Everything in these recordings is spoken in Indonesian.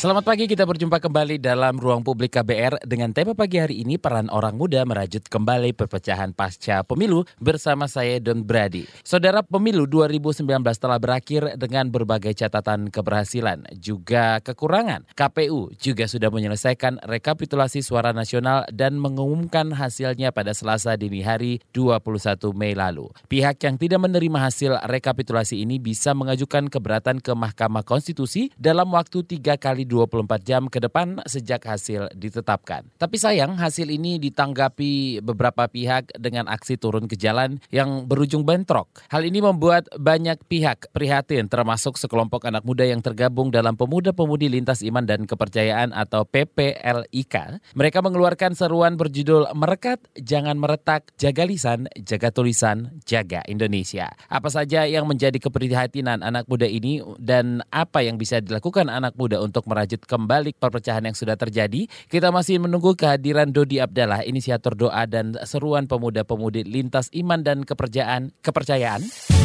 Selamat pagi, kita berjumpa kembali dalam ruang publik KBR dengan tema pagi hari ini peran orang muda merajut kembali perpecahan pasca pemilu bersama saya Don Brady. Saudara pemilu 2019 telah berakhir dengan berbagai catatan keberhasilan juga kekurangan. KPU juga sudah menyelesaikan rekapitulasi suara nasional dan mengumumkan hasilnya pada Selasa dini hari 21 Mei lalu. Pihak yang tidak menerima hasil rekapitulasi ini bisa mengajukan keberatan ke Mahkamah Konstitusi dalam waktu tiga kali 24 jam ke depan sejak hasil ditetapkan. Tapi sayang hasil ini ditanggapi beberapa pihak dengan aksi turun ke jalan yang berujung bentrok. Hal ini membuat banyak pihak prihatin termasuk sekelompok anak muda yang tergabung dalam Pemuda-Pemudi Lintas Iman dan Kepercayaan atau PPLIK. Mereka mengeluarkan seruan berjudul Merekat, Jangan Meretak, Jaga Lisan, Jaga Tulisan, Jaga Indonesia. Apa saja yang menjadi keprihatinan anak muda ini dan apa yang bisa dilakukan anak muda untuk merajut merajut kembali perpecahan yang sudah terjadi. Kita masih menunggu kehadiran Dodi Abdallah, inisiator doa dan seruan pemuda-pemudi lintas iman dan kepercayaan. kepercayaan.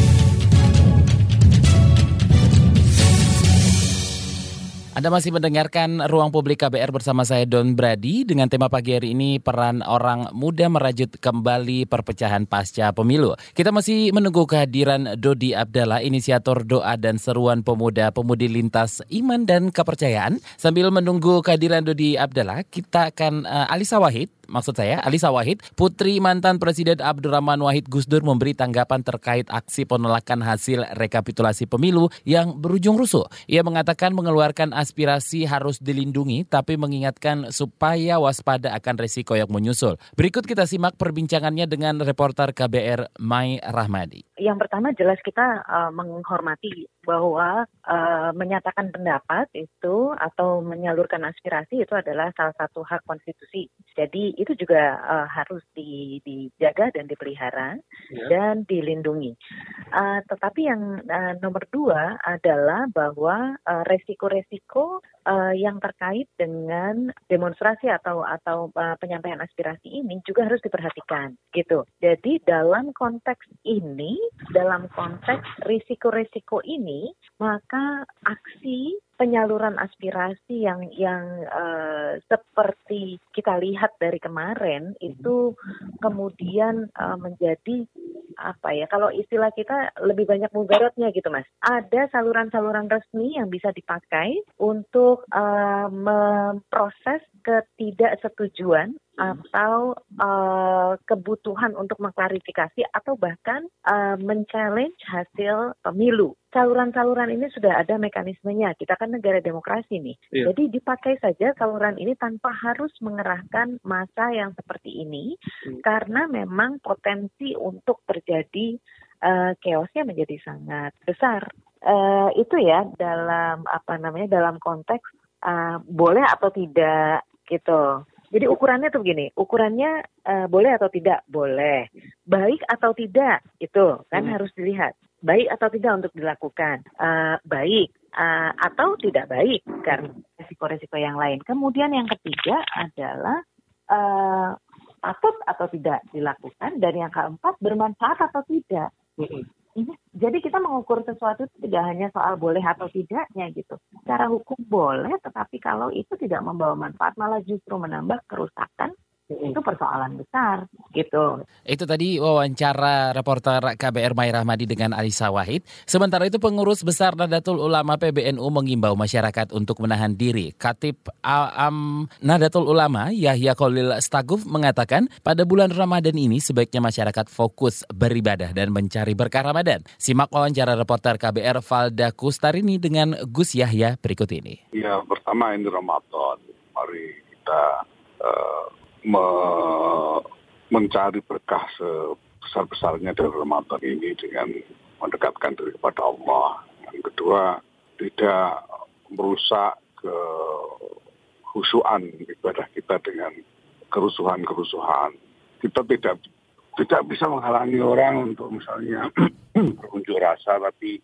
Anda masih mendengarkan Ruang Publik KBR bersama saya Don Brady dengan tema pagi hari ini peran orang muda merajut kembali perpecahan pasca pemilu. Kita masih menunggu kehadiran Dodi Abdallah, inisiator doa dan seruan pemuda-pemudi lintas iman dan kepercayaan. Sambil menunggu kehadiran Dodi Abdallah, kita akan uh, Alisa Wahid maksud saya Alisa Wahid, putri mantan Presiden Abdurrahman Wahid Gusdur memberi tanggapan terkait aksi penolakan hasil rekapitulasi pemilu yang berujung rusuh. Ia mengatakan mengeluarkan aspirasi harus dilindungi tapi mengingatkan supaya waspada akan resiko yang menyusul. Berikut kita simak perbincangannya dengan reporter KBR Mai Rahmadi. Yang pertama jelas kita uh, menghormati bahwa uh, menyatakan pendapat itu atau menyalurkan aspirasi itu adalah salah satu hak konstitusi. Jadi itu juga uh, harus di, dijaga dan dipelihara ya. dan dilindungi. Uh, tetapi yang uh, nomor dua adalah bahwa resiko-resiko uh, yang terkait dengan demonstrasi atau atau uh, penyampaian aspirasi ini juga harus diperhatikan, gitu. Jadi dalam konteks ini, dalam konteks risiko-risiko ini maka aksi penyaluran aspirasi yang yang uh, seperti kita lihat dari kemarin itu kemudian uh, menjadi apa ya kalau istilah kita lebih banyak mudaratnya gitu mas. Ada saluran-saluran resmi yang bisa dipakai untuk uh, memproses ketidaksetujuan atau uh, kebutuhan untuk mengklarifikasi atau bahkan uh, men-challenge hasil pemilu. Saluran-saluran ini sudah ada mekanismenya. Kita kan negara demokrasi nih. Iya. Jadi dipakai saja saluran ini tanpa harus mengerahkan masa yang seperti ini hmm. karena memang potensi untuk terjadi uh, chaosnya menjadi sangat besar. Uh, itu ya dalam apa namanya dalam konteks uh, boleh atau tidak gitu. Jadi ukurannya tuh begini, ukurannya uh, boleh atau tidak? Boleh. Baik atau tidak? Itu kan hmm. harus dilihat. Baik atau tidak untuk dilakukan? Uh, baik uh, atau tidak baik karena resiko-resiko yang lain. Kemudian yang ketiga adalah uh, patut atau tidak dilakukan dan yang keempat bermanfaat atau tidak. Hmm ini jadi kita mengukur sesuatu itu tidak hanya soal boleh atau tidaknya gitu. Secara hukum boleh, tetapi kalau itu tidak membawa manfaat malah justru menambah kerusakan itu persoalan besar gitu. Itu tadi wawancara reporter KBR Mai Rahmadi dengan Alisa Wahid. Sementara itu pengurus besar Nadatul Ulama PBNU mengimbau masyarakat untuk menahan diri. Katib Am Nadatul Ulama Yahya Khalil Staguf mengatakan pada bulan Ramadan ini sebaiknya masyarakat fokus beribadah dan mencari berkah Ramadan. Simak wawancara reporter KBR Valda Kustarini dengan Gus Yahya berikut ini. Ya pertama ini Ramadan. Mari kita uh, me mencari berkah sebesar-besarnya dari Ramadan ini dengan mendekatkan diri kepada Allah. Yang kedua, tidak merusak ke khusyuan ibadah kita dengan kerusuhan-kerusuhan. Kita tidak tidak bisa menghalangi orang untuk misalnya berunjuk rasa, tapi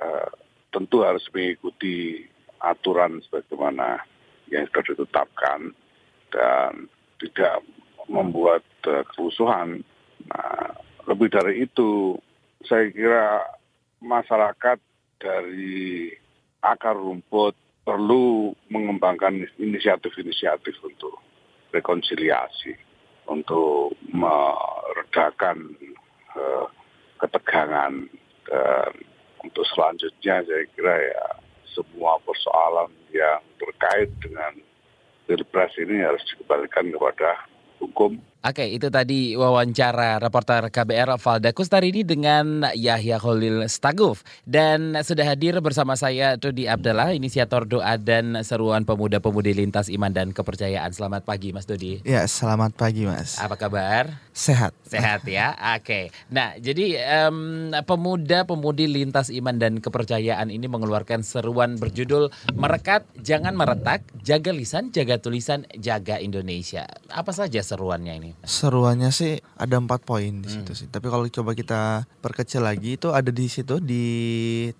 uh, tentu harus mengikuti aturan sebagaimana yang sudah ditetapkan dan tidak membuat uh, kerusuhan. Nah, lebih dari itu, saya kira masyarakat dari akar rumput perlu mengembangkan inisiatif-inisiatif untuk rekonsiliasi, untuk meredakan uh, ketegangan dan untuk selanjutnya saya kira ya semua persoalan yang terkait dengan pilpres ini harus dikembalikan kepada hukum Oke, itu tadi wawancara reporter KBR Valda Kustarini dengan Yahya Khalil Staguf. Dan sudah hadir bersama saya Dodi Abdallah, inisiator doa dan seruan pemuda-pemudi lintas iman dan kepercayaan. Selamat pagi Mas Dodi. Ya, selamat pagi Mas. Apa kabar? Sehat. Sehat ya, oke. Nah, jadi um, pemuda-pemudi lintas iman dan kepercayaan ini mengeluarkan seruan berjudul Merekat, Jangan Meretak, Jaga Lisan, Jaga Tulisan, Jaga Indonesia. Apa saja seruannya ini? Seruannya sih ada empat poin di situ hmm. sih. Tapi kalau coba kita perkecil lagi itu ada di situ di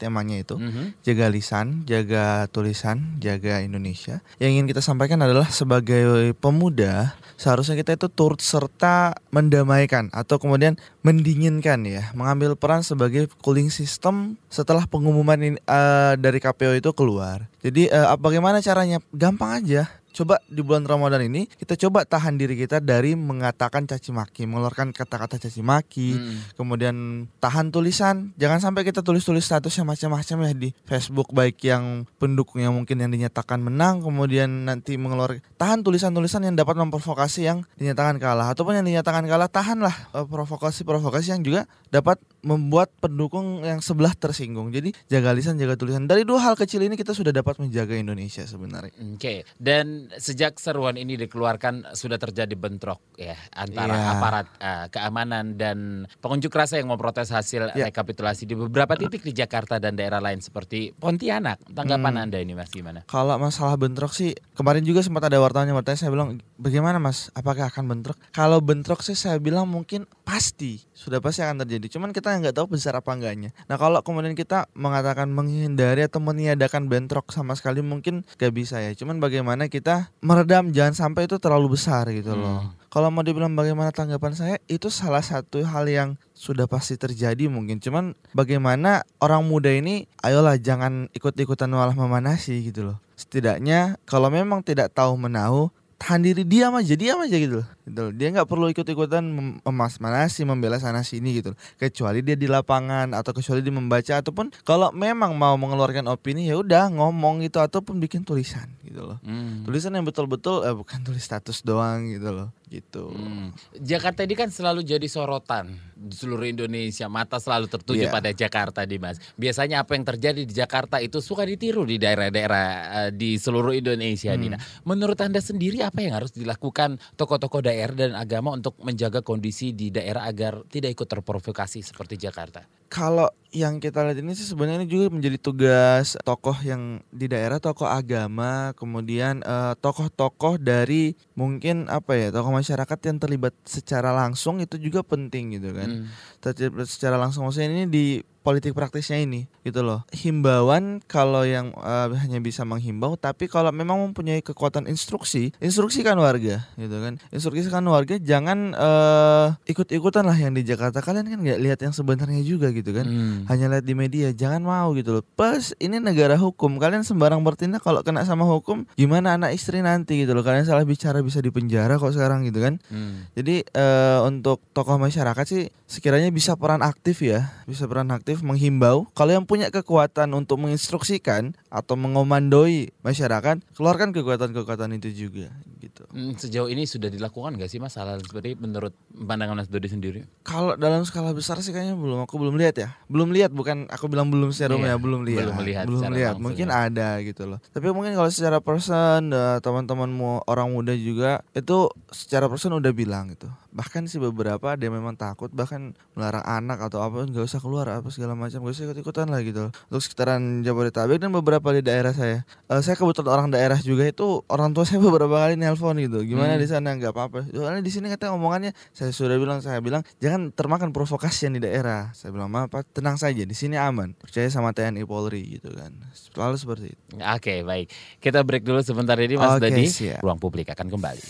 temanya itu hmm. jaga lisan, jaga tulisan, jaga Indonesia. Yang ingin kita sampaikan adalah sebagai pemuda seharusnya kita itu turut serta mendamaikan atau kemudian mendinginkan ya, mengambil peran sebagai cooling system setelah pengumuman ini, uh, dari KPU itu keluar. Jadi uh, bagaimana caranya? Gampang aja coba di bulan Ramadan ini kita coba tahan diri kita dari mengatakan caci maki, mengeluarkan kata-kata caci maki, hmm. kemudian tahan tulisan, jangan sampai kita tulis-tulis statusnya macam-macam ya di Facebook baik yang pendukungnya mungkin yang dinyatakan menang, kemudian nanti mengeluarkan tahan tulisan-tulisan yang dapat memprovokasi yang dinyatakan kalah ataupun yang dinyatakan kalah tahanlah eh, provokasi-provokasi yang juga dapat membuat pendukung yang sebelah tersinggung. Jadi jaga lisan, jaga tulisan. Dari dua hal kecil ini kita sudah dapat menjaga Indonesia sebenarnya. Oke. Okay. Dan sejak seruan ini dikeluarkan sudah terjadi bentrok ya antara yeah. aparat uh, keamanan dan pengunjuk rasa yang memprotes hasil yeah. rekapitulasi di beberapa titik di Jakarta dan daerah lain seperti Pontianak. Tanggapan hmm. Anda ini Mas gimana? Kalau masalah bentrok sih kemarin juga sempat ada wartawan yang bertanya saya bilang bagaimana Mas? Apakah akan bentrok? Kalau bentrok sih saya bilang mungkin pasti sudah pasti akan terjadi. Cuman kita nggak tahu besar apa enggaknya. Nah kalau kemudian kita mengatakan menghindari atau meniadakan bentrok sama sekali mungkin gak bisa ya. Cuman bagaimana kita meredam jangan sampai itu terlalu besar gitu loh. Hmm. Kalau mau dibilang bagaimana tanggapan saya itu salah satu hal yang sudah pasti terjadi mungkin. Cuman bagaimana orang muda ini ayolah jangan ikut-ikutan malah memanasi gitu loh. Setidaknya kalau memang tidak tahu menahu tahan diri diam aja diam aja gitu loh gitu dia nggak perlu ikut ikutan memas manasi membela sana sini gitu loh. kecuali dia di lapangan atau kecuali dia membaca ataupun kalau memang mau mengeluarkan opini ya udah ngomong gitu ataupun bikin tulisan gitu loh hmm. tulisan yang betul-betul eh, bukan tulis status doang gitu loh gitu. Hmm. Jakarta ini kan selalu jadi sorotan di seluruh Indonesia. Mata selalu tertuju yeah. pada Jakarta, Dimas. Biasanya apa yang terjadi di Jakarta itu suka ditiru di daerah-daerah uh, di seluruh Indonesia, hmm. Dina. Menurut Anda sendiri apa yang harus dilakukan tokoh-tokoh daerah dan agama untuk menjaga kondisi di daerah agar tidak ikut terprovokasi seperti Jakarta? Kalau yang kita lihat ini sih sebenarnya ini juga menjadi tugas tokoh yang di daerah, tokoh agama, kemudian uh, tokoh-tokoh dari mungkin apa ya, tokoh masyarakat yang terlibat secara langsung itu juga penting gitu kan. Hmm. Terlibat secara langsung maksudnya ini di politik praktisnya ini gitu loh himbauan kalau yang uh, hanya bisa menghimbau tapi kalau memang mempunyai kekuatan instruksi instruksikan warga gitu kan instruksikan warga jangan uh, ikut-ikutan lah yang di Jakarta kalian kan nggak lihat yang sebenarnya juga gitu kan hmm. Hanya lihat di media jangan mau gitu loh. Plus ini negara hukum. Kalian sembarang bertindak kalau kena sama hukum gimana anak istri nanti gitu loh. Kalian salah bicara bisa dipenjara kok sekarang gitu kan. Hmm. jadi uh, untuk tokoh masyarakat sih sekiranya bisa peran aktif ya. Bisa peran aktif aktif menghimbau. Kalau yang punya kekuatan untuk menginstruksikan atau mengomandoi masyarakat keluarkan kekuatan-kekuatan itu juga gitu. Hmm, sejauh ini sudah dilakukan nggak sih mas hal seperti menurut pandangan Mas Dodi sendiri? Kalau dalam skala besar sih kayaknya belum aku belum lihat ya. Belum lihat bukan aku bilang belum secara yeah, ya belum lihat. Belum melihat. Belum lihat. Mungkin ya. ada gitu loh. Tapi mungkin kalau secara person uh, teman-teman orang muda juga itu secara person udah bilang gitu. Bahkan sih beberapa ada yang memang takut bahkan melarang anak atau apa nggak usah keluar apa segala macam. Gak usah ikut ikutan lah gitu. Untuk sekitaran Jabodetabek dan beberapa di daerah saya. Uh, saya kebetulan orang daerah juga itu orang tua saya beberapa kali nelpon gitu. Gimana hmm. di sana? Nggak apa-apa. Soalnya di sini katanya omongannya saya sudah bilang saya bilang jangan termakan provokasi yang di daerah. Saya bilang apa tenang saja di sini aman. Percaya sama TNI Polri gitu kan. Selalu seperti itu. Oke okay, baik. Kita break dulu sebentar ini Mas okay, Dadi. ruang publik akan kembali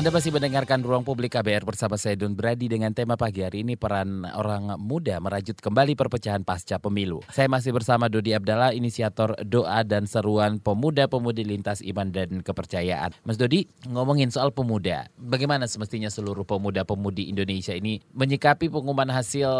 Anda masih mendengarkan Ruang Publik KBR bersama saya Don Brady dengan tema pagi hari ini peran orang muda merajut kembali perpecahan pasca pemilu. Saya masih bersama Dodi Abdallah, inisiator doa dan seruan pemuda-pemudi lintas iman dan kepercayaan. Mas Dodi, ngomongin soal pemuda, bagaimana semestinya seluruh pemuda-pemudi Indonesia ini menyikapi pengumuman hasil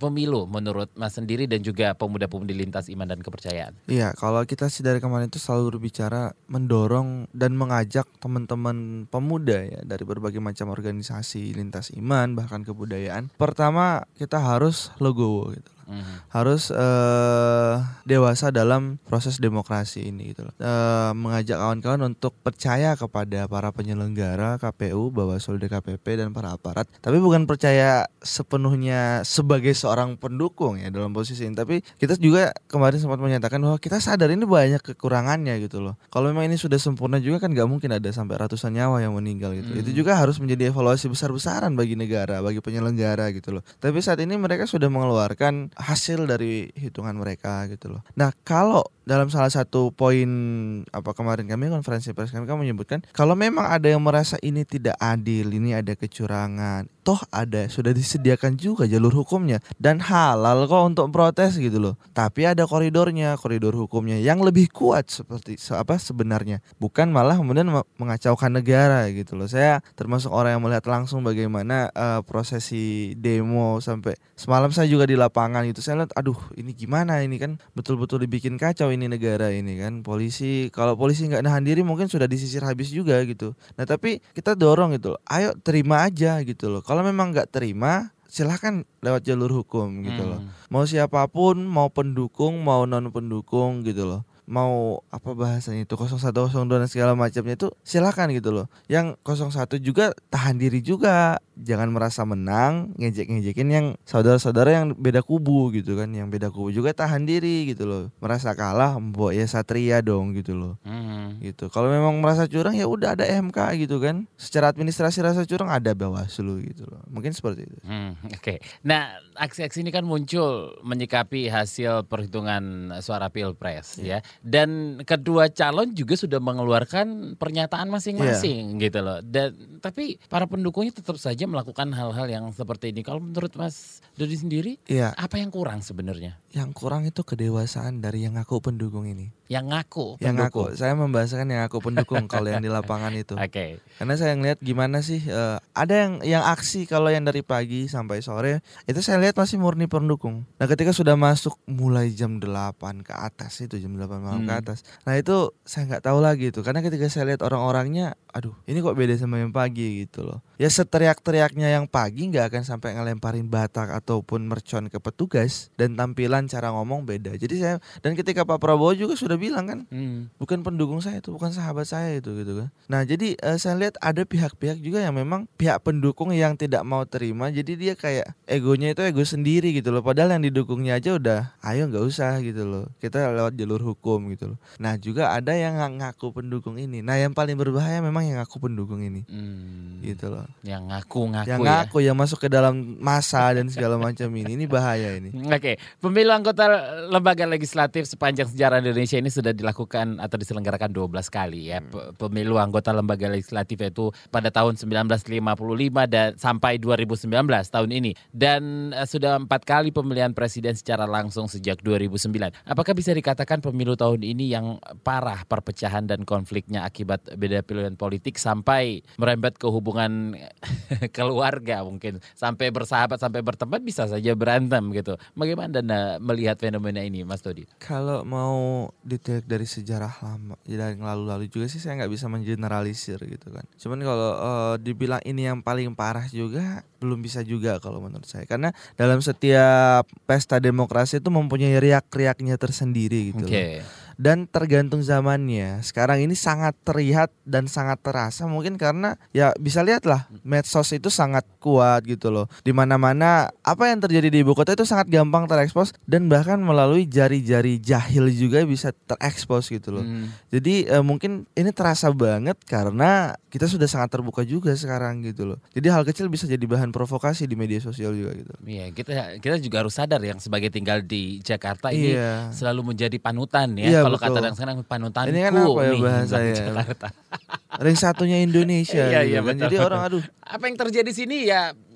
pemilu menurut Mas sendiri dan juga pemuda-pemudi lintas iman dan kepercayaan? Iya, kalau kita sih dari kemarin itu selalu berbicara mendorong dan mengajak teman-teman pemuda ya dari berbagai macam organisasi lintas iman bahkan kebudayaan. Pertama kita harus legowo gitu. Hmm. harus uh, dewasa dalam proses demokrasi ini gitu loh. Uh, mengajak kawan-kawan untuk percaya kepada para penyelenggara KPU, Bawaslu DKPP dan para aparat. Tapi bukan percaya sepenuhnya sebagai seorang pendukung ya dalam posisi ini, tapi kita juga kemarin sempat menyatakan bahwa kita sadar ini banyak kekurangannya gitu loh. Kalau memang ini sudah sempurna juga kan nggak mungkin ada sampai ratusan nyawa yang meninggal gitu. Hmm. Itu juga harus menjadi evaluasi besar-besaran bagi negara, bagi penyelenggara gitu loh. Tapi saat ini mereka sudah mengeluarkan hasil dari hitungan mereka gitu loh. Nah kalau dalam salah satu poin apa kemarin kami konferensi pers kami kami menyebutkan kalau memang ada yang merasa ini tidak adil, ini ada kecurangan, toh ada sudah disediakan juga jalur hukumnya dan halal kok untuk protes gitu loh. Tapi ada koridornya, koridor hukumnya yang lebih kuat seperti apa sebenarnya, bukan malah kemudian mengacaukan negara gitu loh. Saya termasuk orang yang melihat langsung bagaimana uh, prosesi demo sampai semalam saya juga di lapangan gitu. Saya lihat aduh ini gimana ini kan betul-betul dibikin kacau ini negara ini kan polisi kalau polisi nggak nahan diri mungkin sudah disisir habis juga gitu nah tapi kita dorong gitu loh ayo terima aja gitu loh kalau memang nggak terima silahkan lewat jalur hukum gitu hmm. loh mau siapa pun mau pendukung mau non pendukung gitu loh mau apa bahasanya itu 01 02 dan segala macamnya itu silahkan gitu loh. Yang 01 juga tahan diri juga. Jangan merasa menang ngejek-ngejekin yang saudara-saudara yang beda kubu gitu kan. Yang beda kubu juga tahan diri gitu loh. Merasa kalah mbok ya satria dong gitu loh. Hmm. gitu. Kalau memang merasa curang ya udah ada MK gitu kan. Secara administrasi rasa curang ada bawaslu gitu loh. Mungkin seperti itu. Hmm, oke. Okay. nah aksi-aksi ini kan muncul menyikapi hasil perhitungan suara pilpres yeah. ya dan kedua calon juga sudah mengeluarkan pernyataan masing-masing yeah. gitu loh dan tapi para pendukungnya tetap saja melakukan hal-hal yang seperti ini. Kalau menurut Mas Dodi sendiri, ya. apa yang kurang sebenarnya? Yang kurang itu kedewasaan dari yang aku pendukung ini. Yang ngaku pendukung. Yang ngaku. Saya membahasakan yang aku pendukung kalau yang di lapangan itu. Oke. Okay. Karena saya ngelihat gimana sih uh, ada yang yang aksi kalau yang dari pagi sampai sore itu saya lihat masih murni pendukung. Nah, ketika sudah masuk mulai jam 8 ke atas itu jam 8 malam hmm. ke atas. Nah, itu saya nggak tahu lagi itu karena ketika saya lihat orang-orangnya aduh, ini kok beda sama yang pagi gitu loh. Ya seteriak-teriaknya yang pagi nggak akan sampai ngelemparin batak ataupun mercon ke petugas dan tampilan cara ngomong beda. Jadi saya dan ketika Pak Prabowo juga sudah udah bilang kan hmm. bukan pendukung saya itu bukan sahabat saya itu gitu kan nah jadi uh, saya lihat ada pihak-pihak juga yang memang pihak pendukung yang tidak mau terima jadi dia kayak egonya itu ego sendiri gitu loh padahal yang didukungnya aja udah ayo nggak usah gitu loh kita lewat jalur hukum gitu loh nah juga ada yang ngaku pendukung ini nah yang paling berbahaya memang yang ngaku pendukung ini hmm. gitu loh yang ngaku-ngaku yang ngaku ya? yang masuk ke dalam masa dan segala macam ini ini bahaya ini oke okay. pemilu anggota lembaga legislatif sepanjang sejarah Indonesia ini sudah dilakukan atau diselenggarakan 12 kali ya hmm. pemilu anggota lembaga legislatif itu pada tahun 1955 dan sampai 2019 tahun ini dan uh, sudah empat kali pemilihan presiden secara langsung sejak 2009. Apakah bisa dikatakan pemilu tahun ini yang parah perpecahan dan konfliknya akibat beda pilihan politik sampai merembet ke hubungan keluarga mungkin sampai bersahabat sampai berteman bisa saja berantem gitu. Bagaimana Anda melihat fenomena ini Mas Todi? Kalau mau detail dari sejarah lama yang lalu-lalu juga sih saya nggak bisa mengeneralisir gitu kan cuman kalau uh, dibilang ini yang paling parah juga belum bisa juga kalau menurut saya karena dalam setiap pesta demokrasi itu mempunyai riak-riaknya tersendiri gitu okay. loh dan tergantung zamannya. Sekarang ini sangat terlihat dan sangat terasa mungkin karena ya bisa lihatlah medsos itu sangat kuat gitu loh. Di mana-mana apa yang terjadi di ibu kota itu sangat gampang terekspos dan bahkan melalui jari-jari jahil juga bisa terekspos gitu loh. Hmm. Jadi eh, mungkin ini terasa banget karena kita sudah sangat terbuka juga sekarang gitu loh. Jadi hal kecil bisa jadi bahan provokasi di media sosial juga gitu. Iya, kita kita juga harus sadar yang sebagai tinggal di Jakarta ini iya. selalu menjadi panutan ya. Iya, kalau kata orang sekarang panutanku ini kan apa ya bahasa ya ring satunya Indonesia. Iya, gitu iya, kan. betul. Jadi orang aduh Apa yang terjadi sini ya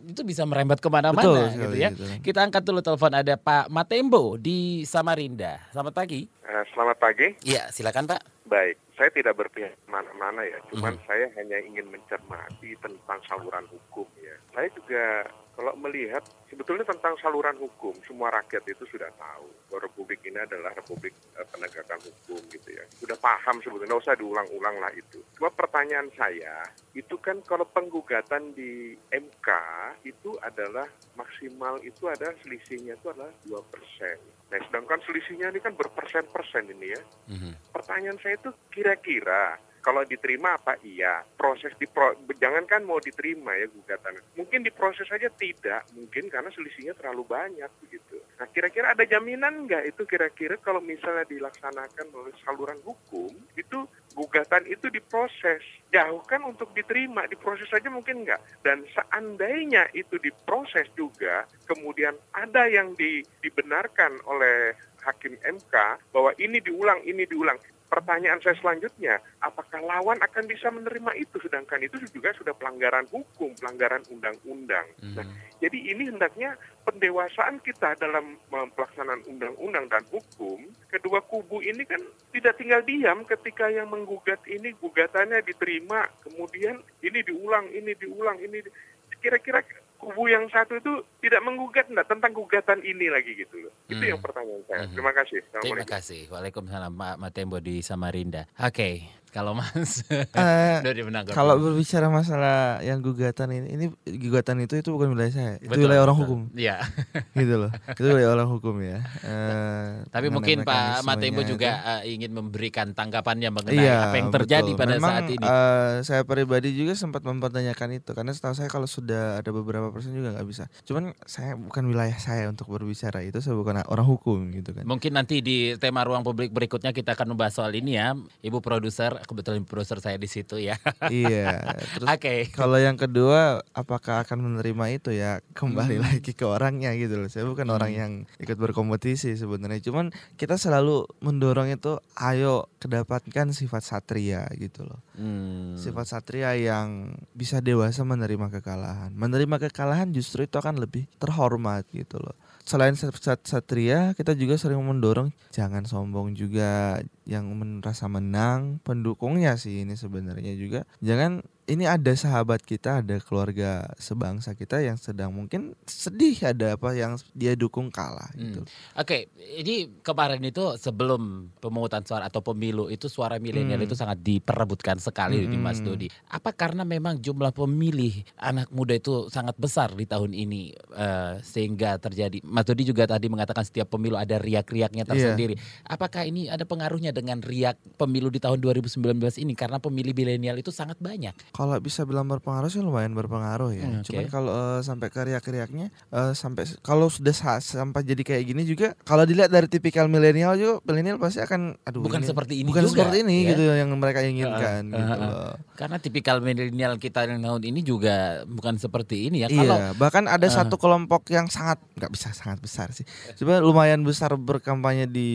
itu bisa merembet ke mana-mana gitu ya. gitu. Kita angkat dulu telepon ada Pak Matembo di Samarinda. Selamat pagi. Eh, Selamat pagi. Iya, silakan Pak. Baik, saya tidak berpihak mana-mana ya. Cuman Mhm. saya hanya ingin mencermati tentang saluran hukum ya. Saya juga kalau melihat sebetulnya tentang saluran hukum, semua rakyat itu sudah tahu bahwa Republik ini adalah Republik eh, penegakan hukum gitu ya. Sudah paham sebetulnya, usah diulang-ulang lah itu. Cuma pertanyaan saya, itu kan kalau penggugatan di MK itu adalah maksimal itu ada selisihnya itu adalah 2 persen. Nah, sedangkan selisihnya ini kan berpersen-persen ini ya pertanyaan saya itu kira-kira kalau diterima apa iya? Proses di pro, jangankan mau diterima ya gugatan. Mungkin diproses saja tidak mungkin karena selisihnya terlalu banyak begitu. Nah kira-kira ada jaminan nggak itu kira-kira kalau misalnya dilaksanakan oleh saluran hukum itu gugatan itu diproses? Jauh kan untuk diterima diproses saja mungkin nggak. Dan seandainya itu diproses juga kemudian ada yang di- dibenarkan oleh hakim MK bahwa ini diulang, ini diulang. Pertanyaan saya selanjutnya, apakah lawan akan bisa menerima itu? Sedangkan itu juga sudah pelanggaran hukum, pelanggaran undang-undang. Nah, jadi ini hendaknya pendewasaan kita dalam pelaksanaan undang-undang dan hukum, kedua kubu ini kan tidak tinggal diam ketika yang menggugat ini gugatannya diterima, kemudian ini diulang, ini diulang, ini di- kira-kira kubu yang satu itu tidak menggugat enggak tentang gugatan ini lagi gitu loh. Itu Hmm. yang pertanyaan saya. Terima kasih. Terima kasih. Waalaikumsalam Pak Matembo di Samarinda. Oke, kalau Mas Dodi menanggapi. kalau berbicara masalah yang gugatan ini, ini gugatan itu itu bukan wilayah saya, itu Betul, wilayah orang betul. hukum, Iya. gitu loh. Itu wilayah orang hukum ya. Eh, Tapi mungkin Pak Matembo itu. juga eh, ingin memberikan tanggapannya mengenai Iya, apa yang terjadi betul. pada Memang, saat ini. eh, saya pribadi juga sempat mempertanyakan itu karena setahu saya kalau sudah ada beberapa persen juga nggak bisa. Cuman saya bukan wilayah saya untuk berbicara itu, saya bukan orang hukum gitu kan. Mungkin nanti di tema ruang publik berikutnya kita akan membahas soal ini ya, Ibu produser, kebetulan produser saya di situ ya. iya. Terus Oke. kalau yang kedua, apakah akan menerima itu ya kembali Hmm. lagi ke orangnya gitu loh. Saya bukan orang yang ikut berkompetisi sebenarnya. Cuman kita selalu mendorong itu, ayo kedapatkan sifat satria gitu loh. Hmm. Sifat satria yang bisa dewasa menerima kekalahan. Menerima kekalahan justru itu akan lebih terhormat gitu loh. Selain satria, kita juga sering mendorong jangan sombong juga yang merasa menang, pendukungnya sih ini sebenarnya juga. Jangan ini ada sahabat kita, ada keluarga sebangsa kita yang sedang mungkin sedih ada apa yang dia dukung kalah gitu. Oke, ini kemarin itu sebelum pemungutan suara atau pemilu itu suara milenial Hmm. itu sangat diperebutkan sekali di Mas Hmm. Dodi. Apa karena memang jumlah pemilih anak muda itu sangat besar di tahun ini eh, sehingga terjadi? Mas Dodi juga tadi mengatakan setiap pemilu ada riak-riaknya Iya. tersendiri. Apakah ini ada pengaruhnya dengan riak pemilu di tahun 2019 ini karena pemilih milenial itu sangat banyak? Kalau bisa bilang berpengaruh sih lumayan berpengaruh ya. Hmm, oke. Cuman kalau eh, sampai ke riak-riaknya eh, sampai kalau sudah sa- sampai jadi kayak gini juga kalau dilihat dari tipikal milenial juga milenial pasti akan aduh Bukan ini- seperti ini bukan juga, seperti ini ya. gitu yang mereka inginkan Uh, uh, gitu uh, uh. loh. Karena tipikal milenial kita yang tahun ini juga bukan seperti ini ya. Iya, Kalau bahkan ada uh. satu kelompok yang sangat nggak bisa sangat besar sih. Coba lumayan besar berkampanye di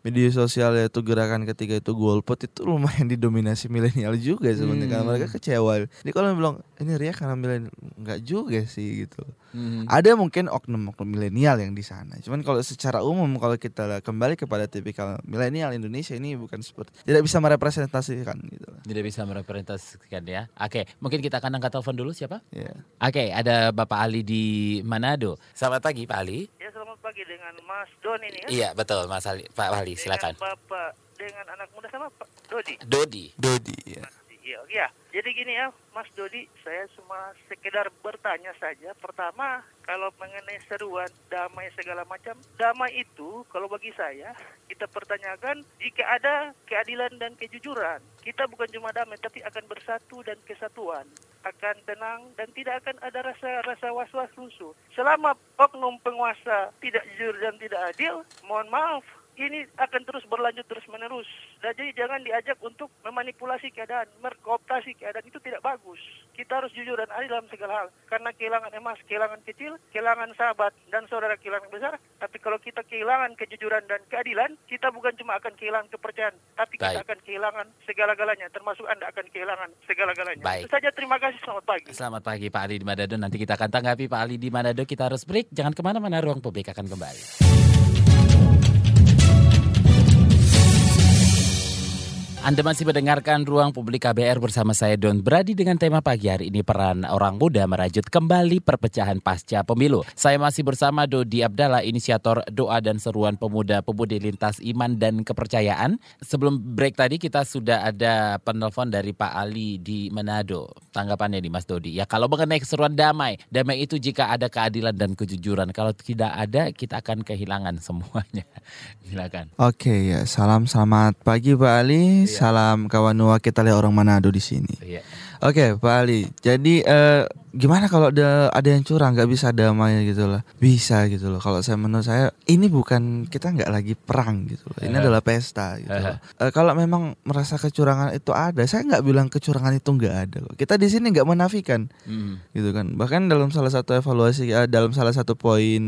media sosial yaitu gerakan ketiga itu golput itu lumayan didominasi milenial juga sebenarnya karena Hmm. mereka kecewa. Jadi kalau bilang ini riak karena milenial nggak juga sih gitu. Hmm. Ada mungkin oknum-oknum milenial yang di sana. Cuman kalau secara umum kalau kita kembali kepada tipikal milenial Indonesia ini bukan seperti tidak bisa merepresentasikan gitu. Tidak bisa merepresentasikan ya. Oke, mungkin kita akan angkat telepon dulu siapa? Ya. Oke, ada Bapak Ali di Manado. Selamat pagi Pak Ali. Ya selamat pagi dengan Mas Don ini ya. Iya betul Mas Ali. Pak Ali silakan. Dengan Bapak dengan anak muda sama Pak Dodi. Dodi. Dodi ya. Iya, iya. Jadi gini ya, Mas Dodi, saya cuma sekedar bertanya saja. Pertama, kalau mengenai seruan damai segala macam, damai itu kalau bagi saya kita pertanyakan jika ada keadilan dan kejujuran. Kita bukan cuma damai tapi akan bersatu dan kesatuan. Akan tenang dan tidak akan ada rasa-rasa was-was lusuh. Selama oknum penguasa tidak jujur dan tidak adil, mohon maaf, ini akan terus berlanjut terus menerus. Dan jadi jangan diajak untuk memanipulasi keadaan, merkooptasi keadaan itu tidak bagus. Kita harus jujur dan adil dalam segala hal. Karena kehilangan emas, kehilangan kecil, kehilangan sahabat dan saudara kehilangan besar. Tapi kalau kita kehilangan kejujuran dan keadilan, kita bukan cuma akan kehilangan kepercayaan, tapi kita Baik. akan kehilangan segala-galanya. Termasuk Anda akan kehilangan segala-galanya. Baik. Itu saja terima kasih. Selamat pagi. Selamat pagi Pak Ali di Manado. Nanti kita akan tanggapi Pak Ali di Manado. Kita harus break. Jangan ke mana-mana. Ruang publik akan kembali. Anda masih mendengarkan Ruang Publik KBR bersama saya Don Brady dengan tema pagi hari ini peran orang muda merajut kembali perpecahan pasca pemilu. Saya masih bersama Dodi Abdallah, inisiator doa dan seruan pemuda pemudi lintas iman dan kepercayaan. Sebelum break tadi kita sudah ada penelpon dari Pak Ali di Manado. Tanggapannya nih Mas Dodi. Ya kalau mengenai keseruan damai, damai itu jika ada keadilan dan kejujuran. Kalau tidak ada kita akan kehilangan semuanya. Silakan. Oke ya, salam selamat pagi Pak Ali, salam kawan Nuwa kita lihat orang Manado di sini. Iya. Oke Pak Ali, jadi eh, gimana kalau ada ada yang curang nggak bisa damai gitu loh? Bisa gitu loh. Kalau saya menurut saya ini bukan kita nggak lagi perang gitu loh. Ini Eh. adalah pesta gitu. loh. Eh, kalau memang merasa kecurangan itu ada, saya nggak bilang kecurangan itu nggak ada. kok. Kita di sini nggak menafikan Hmm. gitu kan. Bahkan dalam salah satu evaluasi eh, dalam salah satu poin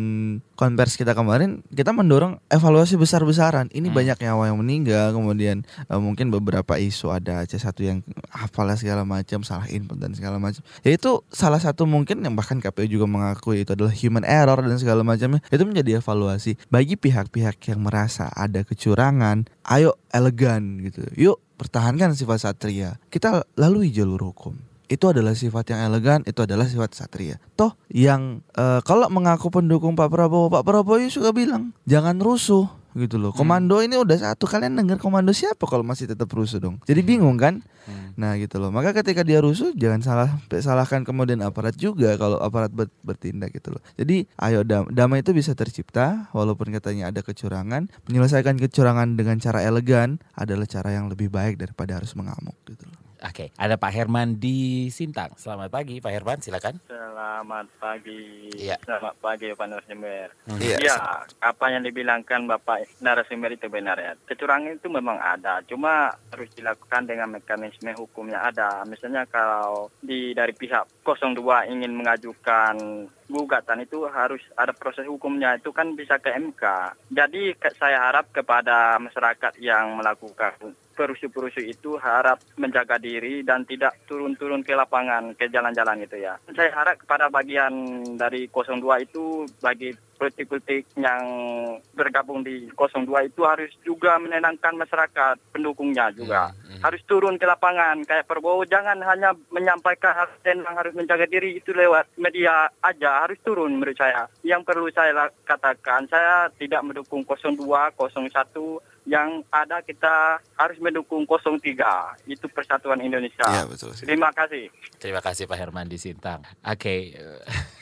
konvers kita kemarin kita mendorong evaluasi besar-besaran. Ini Hmm. banyak nyawa yang meninggal, kemudian eh, mungkin beberapa isu ada C1 yang apalah segala macam, salah input dan segala macam. Ya itu salah satu mungkin yang bahkan KPU juga mengakui itu adalah human error dan segala macamnya. Itu menjadi evaluasi bagi pihak-pihak yang merasa ada kecurangan. Ayo elegan gitu. Yuk pertahankan sifat satria. Kita lalui jalur hukum itu adalah sifat yang elegan, itu adalah sifat satria. Toh yang eh, kalau mengaku pendukung Pak Prabowo, Pak Prabowo juga bilang jangan rusuh gitu loh. Komando ini udah satu kalian dengar komando siapa kalau masih tetap rusuh dong. Jadi bingung kan? Hmm. Nah gitu loh. Maka ketika dia rusuh jangan salah salahkan kemudian aparat juga kalau aparat ber- bertindak gitu loh. Jadi ayo dam- damai itu bisa tercipta walaupun katanya ada kecurangan. Menyelesaikan kecurangan dengan cara elegan adalah cara yang lebih baik daripada harus mengamuk gitu loh. Oke, ada Pak Herman di Sintang. Selamat pagi Pak Herman, silakan. Selamat pagi. Iya. Selamat pagi Pak narasumber. Iya. Ya, apa yang dibilangkan Bapak narasumber itu benar ya. Kecurangan itu memang ada, cuma harus dilakukan dengan mekanisme hukumnya ada. Misalnya kalau di dari pihak 02 ingin mengajukan gugatan itu harus ada proses hukumnya itu kan bisa ke MK. Jadi saya harap kepada masyarakat yang melakukan perusuh-perusuh itu harap menjaga diri dan tidak turun-turun ke lapangan, ke jalan-jalan gitu ya. Saya harap kepada bagian dari 02 itu bagi politik-politik yang bergabung di 02 itu harus juga menenangkan masyarakat pendukungnya juga. Hmm, Harus turun ke lapangan kayak Prabowo jangan hanya menyampaikan hal yang harus menjaga diri itu lewat media aja harus turun menurut saya. Yang perlu saya katakan saya tidak mendukung 02, 01 yang ada kita harus mendukung 03 itu Persatuan Indonesia. Iya betul. Terima kasih. Terima kasih Pak Herman di Sintang. Oke. Saya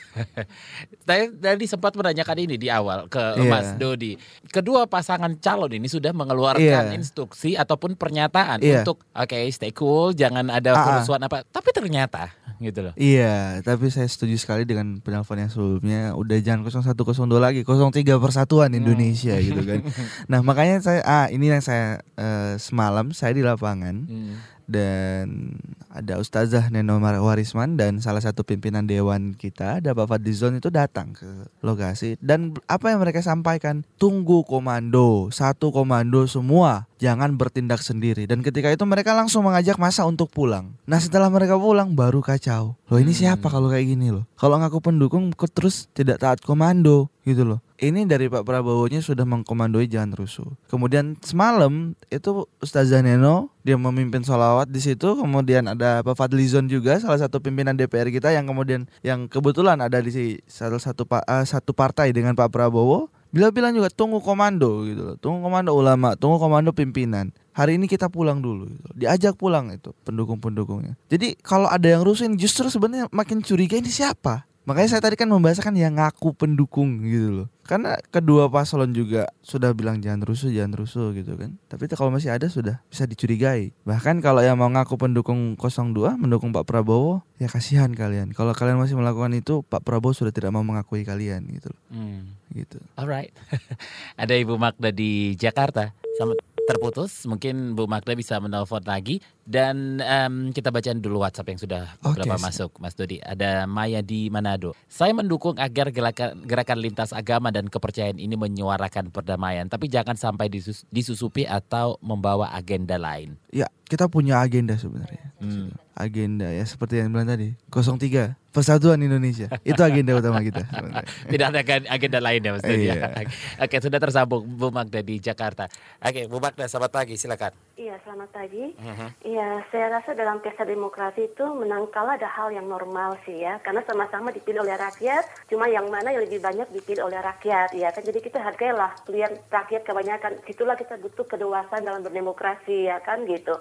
tadi sempat menanyakan ini di awal ke Iya. Mas Dodi. Kedua pasangan calon ini sudah mengeluarkan Iya. instruksi ataupun pernyataan Iya. untuk oke stay cool, jangan ada Ah, ah. kerusuhan apa. Tapi ternyata gitu loh. Iya, tapi saya setuju sekali dengan penelpon yang sebelumnya. Udah jangan 0102 lagi, 03 Persatuan Indonesia gitu kan. Nah makanya saya, ah ini yang saya eh, semalam saya di lapangan Hmm. Dan ada Ustazah Neno Warisman dan salah satu pimpinan dewan kita, ada Pak Fadlizon itu datang ke lokasi. Dan apa yang mereka sampaikan, tunggu komando, satu komando semua, jangan bertindak sendiri. Dan ketika itu mereka langsung mengajak masa untuk pulang. Nah setelah mereka pulang baru kacau. Loh ini siapa kalau kayak gini loh? Kalau ngaku pendukung terus tidak taat komando gitu loh. Ini dari Pak Prabowo-nya sudah mengkomandoi jangan rusuh. Kemudian semalam itu Ustazah Neno dia memimpin sholawat di situ. Kemudian ada Pak Fadlizon juga salah satu pimpinan DPR kita yang kemudian yang kebetulan ada di si- salah satu eh, satu partai dengan Pak Prabowo. Bila bilang juga tunggu komando gitu loh. Tunggu komando ulama, tunggu komando pimpinan. Hari ini kita pulang dulu gitu. Diajak pulang itu pendukung-pendukungnya. Jadi kalau ada yang rusuh ini justru sebenarnya makin curiga ini siapa? Makanya saya tadi kan membahasakan yang ngaku pendukung gitu loh. Karena kedua paslon juga sudah bilang jangan rusuh, jangan rusuh gitu kan. Tapi kalau masih ada sudah bisa dicurigai. Bahkan kalau yang mau ngaku pendukung 02 mendukung Pak Prabowo, ya kasihan kalian. Kalau kalian masih melakukan itu, Pak Prabowo sudah tidak mau mengakui kalian gitu loh. Hmm. Gitu. Alright. Ada Ibu Magda di Jakarta. Sama terputus, mungkin Bu Magda bisa menelpon lagi dan em, kita bacain dulu WhatsApp yang sudah siap. masuk, Mas Dodi. Ada Maya di Manado. Saya mendukung agar gerakan, gerakan lintas agama dan kepercayaan ini menyuarakan perdamaian, tapi jangan sampai disus- disusupi atau membawa agenda lain. Ya, kita punya agenda sebenarnya. Hmm. Agenda ya seperti yang bilang tadi, 03 Persatuan Indonesia. Itu agenda utama kita. Tidak ada ag- agenda lain ya Mas Dodi. ya? Iya. Oke, sudah tersambung Bu Magda di Jakarta. Oke, Bu Magda, selamat pagi, silakan. Iya, selamat pagi. Mhm. Iya, saya rasa dalam pesta demokrasi itu menang kalah ada hal yang normal sih ya, karena sama-sama dipilih oleh rakyat, cuma yang mana yang lebih banyak dipilih oleh rakyat ya kan. Jadi kita hargailah pilihan rakyat kebanyakan. Situlah kita butuh kedewasaan dalam berdemokrasi ya kan gitu.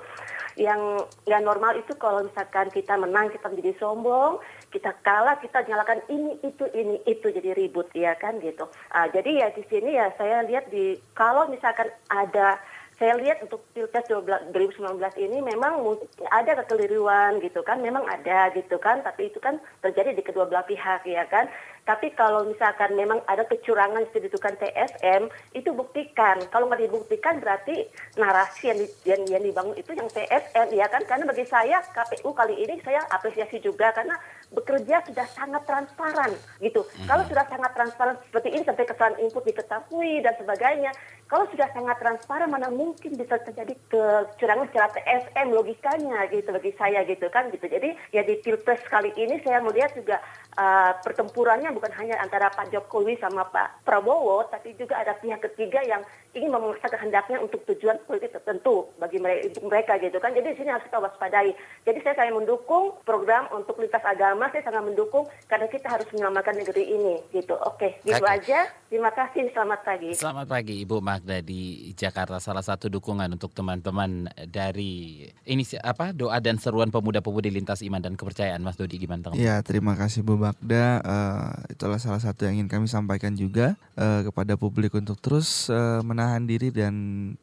Yang yang normal itu kalau misalkan kita menang kita menjadi sombong, kita kalah kita nyalakan ini itu ini itu jadi ribut ya kan gitu. Ah, jadi ya di sini ya saya lihat di kalau misalkan ada saya lihat untuk pilpres 12 2019 ini memang ada kekeliruan gitu kan, memang ada gitu kan, tapi itu kan terjadi di kedua belah pihak ya kan. Tapi kalau misalkan memang ada kecurangan ditentukan TSM, itu buktikan. Kalau nggak dibuktikan berarti narasi yang, di- yang, yang dibangun itu yang TSM ya kan. Karena bagi saya KPU kali ini saya apresiasi juga karena bekerja sudah sangat transparan gitu. Kalau sudah sangat transparan seperti ini sampai kesalahan input diketahui dan sebagainya, kalau sudah sangat transparan mana mungkin bisa terjadi kecurangan secara TSM logikanya gitu bagi saya gitu kan gitu. Jadi ya di pilpres kali ini saya melihat juga uh, pertempurannya bukan hanya antara Pak Jokowi sama Pak Prabowo, tapi juga ada pihak ketiga yang ingin memaksa kehendaknya untuk tujuan politik tertentu bagi mereka, untuk mereka gitu kan. Jadi di sini harus kita waspadai. Jadi saya sangat mendukung program untuk lintas agama, saya sangat mendukung karena kita harus menyelamatkan negeri ini gitu. Oke, gitu Oke. aja. Terima kasih, selamat pagi. Selamat pagi Ibu Magda di Jakarta. Salah satu dukungan untuk teman-teman dari ini apa doa dan seruan pemuda-pemudi lintas iman dan kepercayaan Mas Dodi gimana tanggapan? Ya, terima kasih Bu Bagda. Eh, itulah salah satu yang ingin kami sampaikan juga eh, kepada publik untuk terus eh, menahan diri dan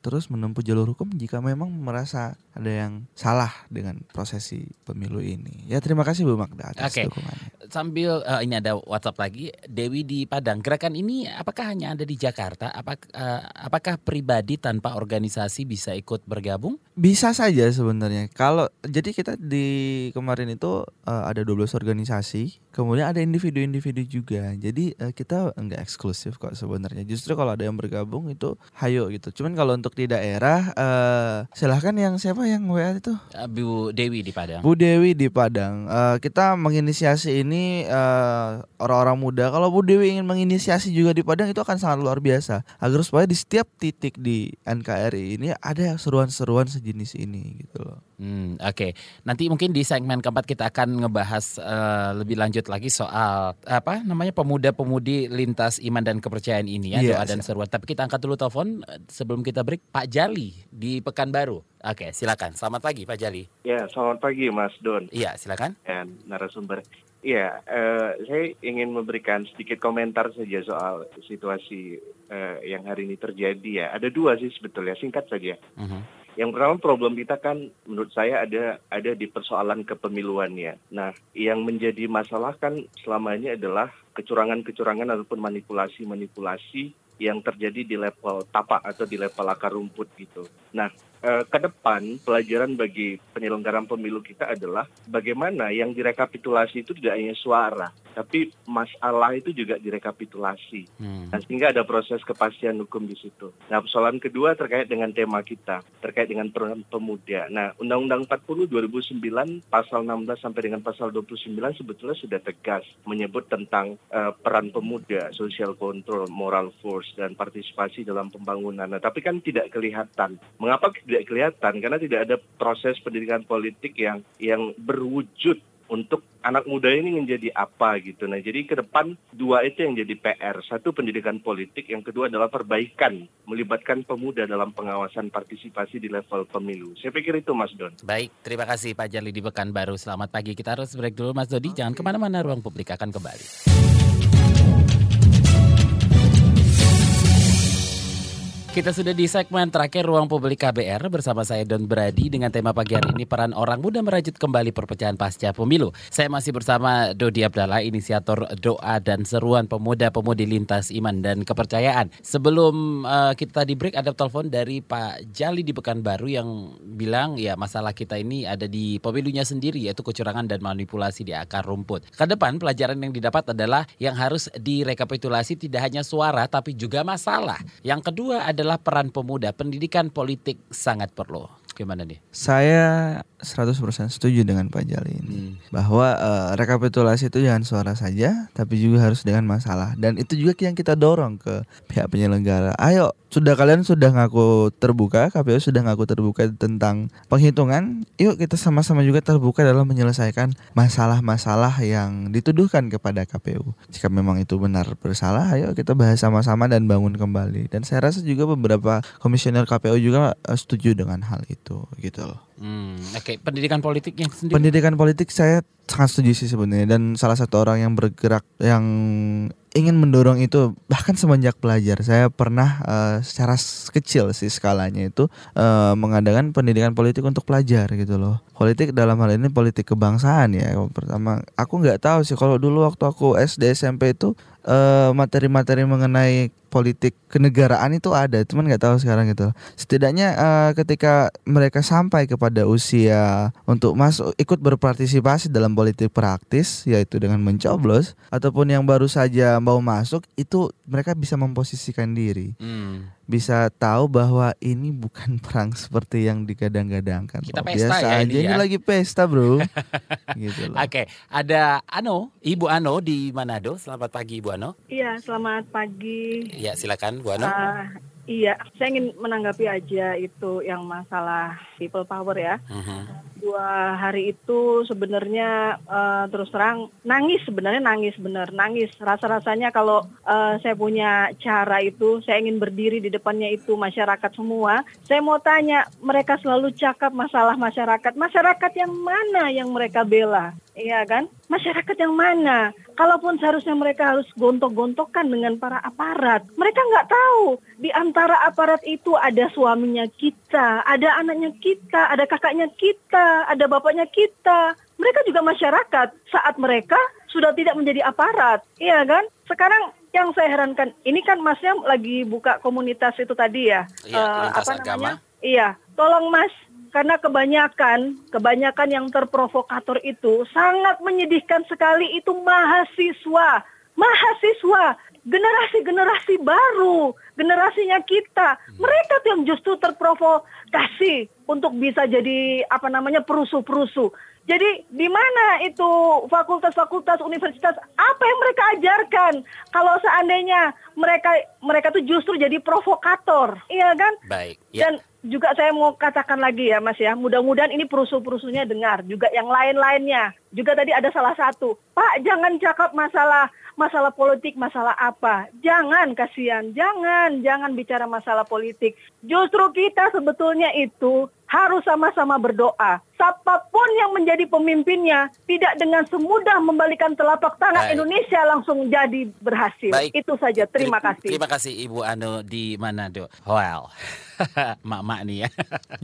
terus menempuh jalur hukum jika memang merasa ada yang salah dengan prosesi pemilu ini. Ya, terima kasih Bu Magda atas Oke. dukungannya. Sambil eh, ini ada WhatsApp lagi Dewi di Padang. Gerakan ini apakah hanya ada di Jakarta? Apakah apakah pribadi tanpa organisasi bisa ikut bergabung? Bisa saja sebenarnya. Kalau jadi kita di kemarin itu eh, ada 12 organisasi, kemudian ada individu-individu juga. Jadi eh, kita enggak eksklusif kok sebenarnya. Justru kalau ada yang bergabung itu hayo gitu. Cuman kalau untuk di daerah eh silahkan yang siapa yang WA itu? Bu Dewi di Padang. Bu Dewi di Padang. Eh, kita menginisiasi ini eh, orang-orang muda. Kalau Bu Dewi ingin menginisiasi juga di Padang itu akan sangat luar biasa. Agar supaya di setiap titik di NKRI ini ada seruan-seruan sejenis ini gitu loh. Hmm, Oke, nanti mungkin di segmen keempat kita akan ngebahas eh, lebih lanjut lagi soal apa namanya pemuda-pemudi lintas iman dan kepercayaan ini ya Iya, doa dan seruan. Tapi kita angkat dulu telepon eh, sebelum kita break Pak Jali di Pekanbaru. Oke, silakan. Selamat pagi Pak Jali. Ya, selamat pagi Mas Don Iya, silakan. dan narasumber. Iya, eh, saya ingin memberikan sedikit komentar saja soal situasi eh, yang hari ini terjadi ya. Ada dua sih sebetulnya, singkat saja. Mhm. Yang pertama problem kita kan menurut saya ada ada di persoalan kepemiluannya. Nah, yang menjadi masalah kan selama ini adalah kecurangan-kecurangan ataupun manipulasi-manipulasi yang terjadi di level tapak atau di level akar rumput gitu. Nah, eh, ke depan pelajaran bagi penyelenggaraan pemilu kita adalah bagaimana yang direkapitulasi itu tidak hanya suara, tapi masalah itu juga direkapitulasi. Hmm. Nah, sehingga ada proses kepastian hukum di situ. Nah, persoalan kedua terkait dengan tema kita, terkait dengan peran pemuda. Nah, Undang-Undang 40 2009 pasal 16 sampai dengan pasal 29 sebetulnya sudah tegas menyebut tentang eh, peran pemuda, social control, moral force dan partisipasi dalam pembangunan. Nah, tapi kan tidak kelihatan. Mengapa tidak kelihatan? Karena tidak ada proses pendidikan politik yang yang berwujud untuk anak muda ini menjadi apa gitu. Nah, jadi ke depan dua itu yang jadi PR. Satu pendidikan politik, yang kedua adalah perbaikan, melibatkan pemuda dalam pengawasan partisipasi di level pemilu. Saya pikir itu Mas Don. Baik, terima kasih Pak Jali di Pekanbaru. Selamat pagi. Kita harus break dulu Mas Dodi. Jangan ke mana-mana, ruang publik akan kembali. Kita sudah di segmen terakhir Ruang Publik KBR bersama saya Don Brady dengan tema pagi hari ini peran orang muda merajut kembali perpecahan pasca pemilu. Saya masih bersama Dodi Abdallah, inisiator doa dan seruan pemuda-pemudi lintas iman dan kepercayaan. Sebelum uh, kita di break ada telepon dari Pak Jali di Pekanbaru yang bilang ya masalah kita ini ada di pemilunya sendiri yaitu kecurangan dan manipulasi di akar rumput. Ke depan pelajaran yang didapat adalah yang harus direkapitulasi tidak hanya suara tapi juga masalah. Yang kedua adalah adalah peran pemuda. Pendidikan politik sangat perlu. Gimana nih? Saya 100% setuju dengan Pak Jali ini hmm. bahwa uh, rekapitulasi itu jangan suara saja tapi juga harus dengan masalah dan itu juga yang kita dorong ke pihak penyelenggara. Ayo, sudah kalian sudah ngaku terbuka, KPU sudah ngaku terbuka tentang penghitungan. Yuk kita sama-sama juga terbuka dalam menyelesaikan masalah-masalah yang dituduhkan kepada KPU. Jika memang itu benar bersalah, ayo kita bahas sama-sama dan bangun kembali. Dan saya rasa juga beberapa komisioner KPU juga uh, setuju dengan hal itu gitu loh. Hmm, Oke, okay. pendidikan politiknya sendiri. Pendidikan politik saya sangat setuju sih sebenarnya dan salah satu orang yang bergerak yang ingin mendorong itu bahkan semenjak pelajar saya pernah uh, secara kecil sih skalanya itu uh, mengadakan pendidikan politik untuk pelajar gitu loh politik dalam hal ini politik kebangsaan ya pertama aku nggak tahu sih kalau dulu waktu aku SD SMP itu materi materi-materi mengenai politik kenegaraan itu ada, cuman nggak tahu sekarang gitu. Setidaknya uh, ketika mereka sampai kepada usia untuk masuk ikut berpartisipasi dalam politik praktis, yaitu dengan mencoblos, ataupun yang baru saja mau masuk, itu mereka bisa memposisikan diri. Hmm bisa tahu bahwa ini bukan perang seperti yang digadang-gadangkan. Kita pesta Biasa ya ini, ini ya. lagi pesta, Bro. gitu Oke, okay. ada Ano, Ibu Ano di Manado. Selamat pagi, Ibu Ano. Iya, selamat pagi. Iya, silakan, Bu Ano. Uh, Iya, saya ingin menanggapi aja itu yang masalah people power ya. Uh-huh. Dua hari itu sebenarnya uh, terus terang nangis sebenarnya nangis benar nangis rasa rasanya kalau uh, saya punya cara itu saya ingin berdiri di depannya itu masyarakat semua. Saya mau tanya mereka selalu cakap masalah masyarakat masyarakat yang mana yang mereka bela? Iya kan? Masyarakat yang mana? Kalaupun seharusnya mereka harus gontok-gontokan dengan para aparat, mereka nggak tahu di antara aparat itu ada suaminya kita, ada anaknya kita, ada kakaknya kita, ada bapaknya kita. Mereka juga masyarakat saat mereka sudah tidak menjadi aparat, iya kan? Sekarang yang saya herankan, ini kan masnya lagi buka komunitas itu tadi ya, iya, uh, apa namanya? Agama. Iya, tolong mas karena kebanyakan kebanyakan yang terprovokator itu sangat menyedihkan sekali. Itu mahasiswa mahasiswa generasi-generasi baru generasinya kita. Mereka tuh yang justru terprovokasi untuk bisa jadi apa namanya perusuh-perusuh jadi di mana itu fakultas-fakultas universitas apa yang mereka ajarkan kalau seandainya mereka mereka tuh justru jadi provokator, iya kan? Baik. Ya. Dan juga saya mau katakan lagi ya Mas ya, mudah-mudahan ini perusuh-perusuhnya dengar, juga yang lain-lainnya. Juga tadi ada salah satu, Pak jangan cakap masalah masalah politik, masalah apa. Jangan kasihan, jangan, jangan bicara masalah politik. Justru kita sebetulnya itu harus sama-sama berdoa. Siapa pun yang menjadi pemimpinnya tidak dengan semudah membalikan telapak tangan Baik. Indonesia langsung jadi berhasil. Baik. Itu saja. Terima kasih. Terima kasih Ibu Anu di Manado. Well. mak-mak nih ya.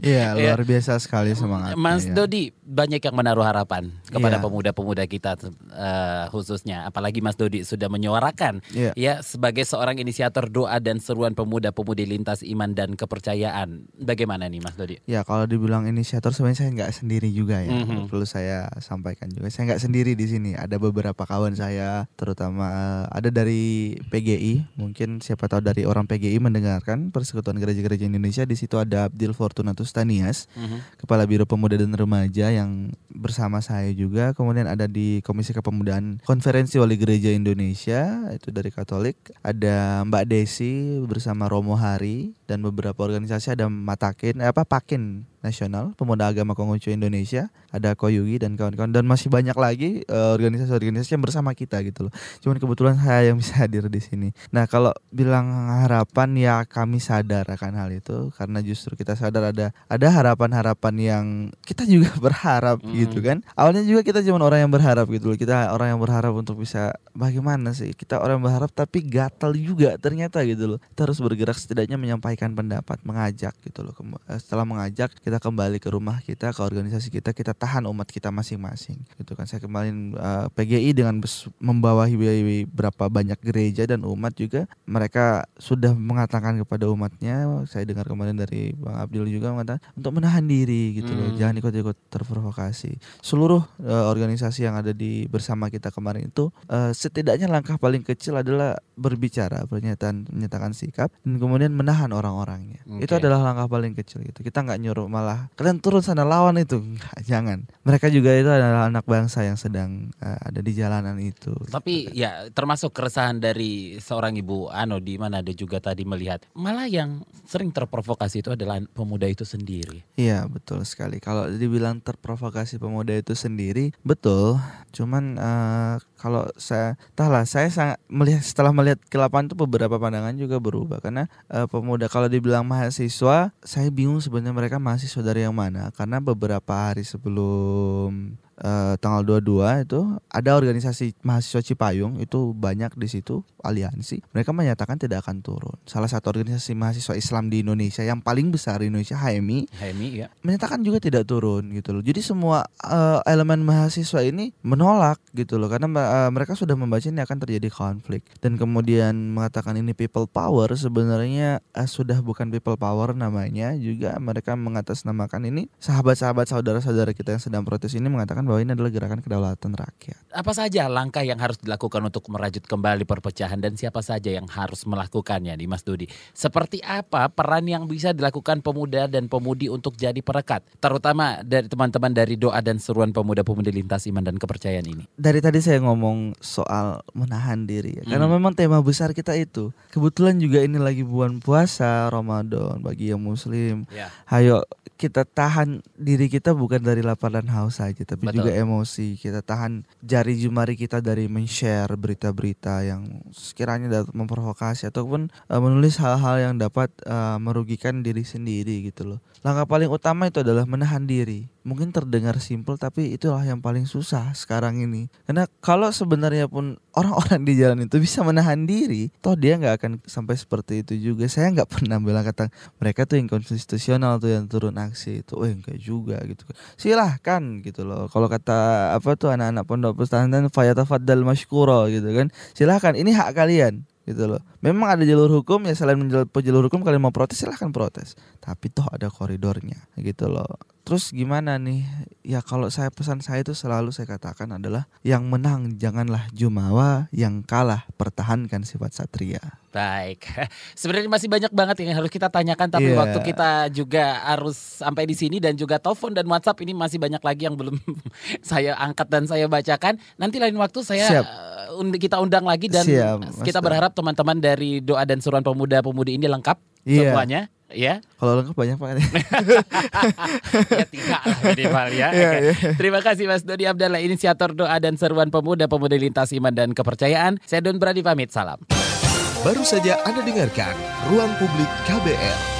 Iya, luar biasa sekali semangat. Mas ya. Dodi banyak yang menaruh harapan kepada iya. pemuda-pemuda kita uh, khususnya apalagi Mas Dodi sudah menyuarakan yeah. ya sebagai seorang inisiator doa dan seruan pemuda-pemudi lintas iman dan kepercayaan. Bagaimana nih Mas Dodi? Ya, kalau dibilang inisiator sebenarnya saya nggak sendiri juga ya. Mm -hmm. Perlu saya sampaikan juga. Saya nggak sendiri di sini. Ada beberapa kawan saya terutama uh, ada dari PGI, mungkin siapa tahu dari orang PGI mendengarkan Persekutuan Gereja-Gereja Indonesia Indonesia di situ ada Abdil Fortunatus Tanias, uh mhm. -huh. Kepala Biro Pemuda dan Remaja yang bersama saya juga. Kemudian ada di Komisi Kepemudaan Konferensi Wali Gereja Indonesia itu dari Katolik. Ada Mbak Desi bersama Romo Hari dan beberapa organisasi ada Matakin eh, apa Pakin Nasional, Pemuda Agama Konghucu Indonesia, ada Koyugi dan kawan-kawan dan masih banyak lagi eh, organisasi-organisasi yang bersama kita gitu loh. Cuman kebetulan saya yang bisa hadir di sini. Nah, kalau bilang harapan ya kami sadar akan hal itu karena justru kita sadar ada ada harapan-harapan yang kita juga berharap gitu kan. Awalnya juga kita cuma orang yang berharap gitu loh. Kita orang yang berharap untuk bisa bagaimana sih? Kita orang yang berharap tapi gatal juga ternyata gitu loh. Kita harus bergerak setidaknya menyampaikan pendapat, mengajak gitu loh. Eh, Setelah mengajak kita kembali ke rumah kita, ke organisasi kita, kita tahan umat kita masing-masing. Gitu kan. Saya kemarin eh, PGI dengan membawahi berapa banyak gereja dan umat juga mereka sudah mengatakan kepada umatnya, saya dengar kemarin dari Bang Abdul juga mengatakan untuk menahan diri gitu loh. Hmm. Jangan ikut-ikut terprovokasi. Seluruh eh, organisasi yang ada di bersama kita kemarin itu eh, setidaknya langkah paling kecil adalah berbicara, pernyataan menyatakan sikap dan kemudian menahan orang-orangnya. Itu Oke. adalah langkah paling kecil gitu. Kita nggak nyuruh malah kalian turun sana lawan itu. Nggak, jangan. Mereka juga itu adalah anak bangsa yang sedang eh, ada di jalanan itu. Tapi ya termasuk keresahan dari seorang ibu Ano di mana ada juga tadi melihat malah yang sering terprovokasi itu adalah pemuda itu sendiri. Iya betul sekali. Kalau dibilang terprovokasi pemuda itu sendiri, betul. Cuman eh, kalau saya, entahlah, saya sangat melihat setelah melihat ke lapangan itu beberapa pandangan juga berubah. Karena eh, pemuda kalau dibilang mahasiswa, saya bingung sebenarnya mereka mahasiswa dari yang mana. Karena beberapa hari sebelum eh, tanggal 22 itu ada organisasi mahasiswa Cipayung itu banyak di situ aliansi mereka menyatakan tidak akan turun salah satu organisasi mahasiswa Islam di Indonesia yang paling besar di Indonesia HMI HMI ya. menyatakan juga tidak turun gitu loh. Jadi semua eh, elemen mahasiswa ini menolak gitu loh karena eh, mereka sudah membaca ini akan terjadi konflik dan kemudian mengatakan ini people power sebenarnya eh, sudah bukan people power namanya juga mereka mengatasnamakan ini sahabat-sahabat saudara-saudara kita yang sedang protes ini mengatakan bahwa ini adalah gerakan kedaulatan rakyat. Apa saja langkah yang harus dilakukan untuk merajut kembali perpecahan dan siapa saja yang harus melakukannya nih Mas Dodi? Seperti apa peran yang bisa dilakukan pemuda dan pemudi untuk jadi perekat? Terutama dari teman-teman dari doa dan seruan pemuda-pemudi lintas iman dan kepercayaan ini. dari tadi saya ngomong soal menahan diri ya. Karena Hmm. memang tema besar kita itu. Kebetulan juga ini lagi bulan puasa Ramadan bagi yang muslim. Ya. Hayo kita tahan diri kita bukan dari lapar dan haus saja tapi Betul. Juga emosi. Kita tahan jari jemari kita dari men-share berita-berita yang sekiranya dapat memprovokasi ataupun eh, menulis hal-hal yang dapat eh, merugikan diri sendiri gitu loh. Langkah paling utama itu adalah menahan diri. Mungkin terdengar simpel tapi itulah yang paling susah sekarang ini. Karena kalau sebenarnya pun orang-orang di jalan itu bisa menahan diri, toh dia nggak akan sampai seperti itu juga. Saya nggak pernah bilang kata mereka tuh inkonstitusional tuh yang turun aksi itu. Oh enggak juga gitu. Silahkan gitu loh. Kalau kata apa tuh anak-anak pondok pesantren fayatafaddal mashkuro gitu kan. Silahkan ini hak kalian gitu loh. Memang ada jalur hukum ya selain menjalur jalur hukum kalian mau protes silahkan protes. Tapi toh ada koridornya gitu loh. Terus gimana nih? Ya kalau saya pesan saya itu selalu saya katakan adalah yang menang janganlah jumawa, yang kalah pertahankan sifat satria. Baik, sebenarnya masih banyak banget yang harus kita tanyakan, tapi Iya. waktu kita juga harus sampai di sini dan juga telepon dan WhatsApp ini masih banyak lagi yang belum saya angkat dan saya bacakan. Nanti lain waktu saya Siap. eh, kita undang lagi dan Siap, kita berharap teman-teman dari doa dan suruhan pemuda-pemudi ini lengkap Iya. semuanya, ya. Kalau lengkap banyak banget. ya tiga lah minimal ya. Oke. iya. Terima kasih Mas Dodi Abdallah, inisiator doa dan seruan pemuda-pemudi lintas iman dan kepercayaan. Saya Don Brady pamit, salam. Baru saja Anda dengarkan Ruang Publik KBR.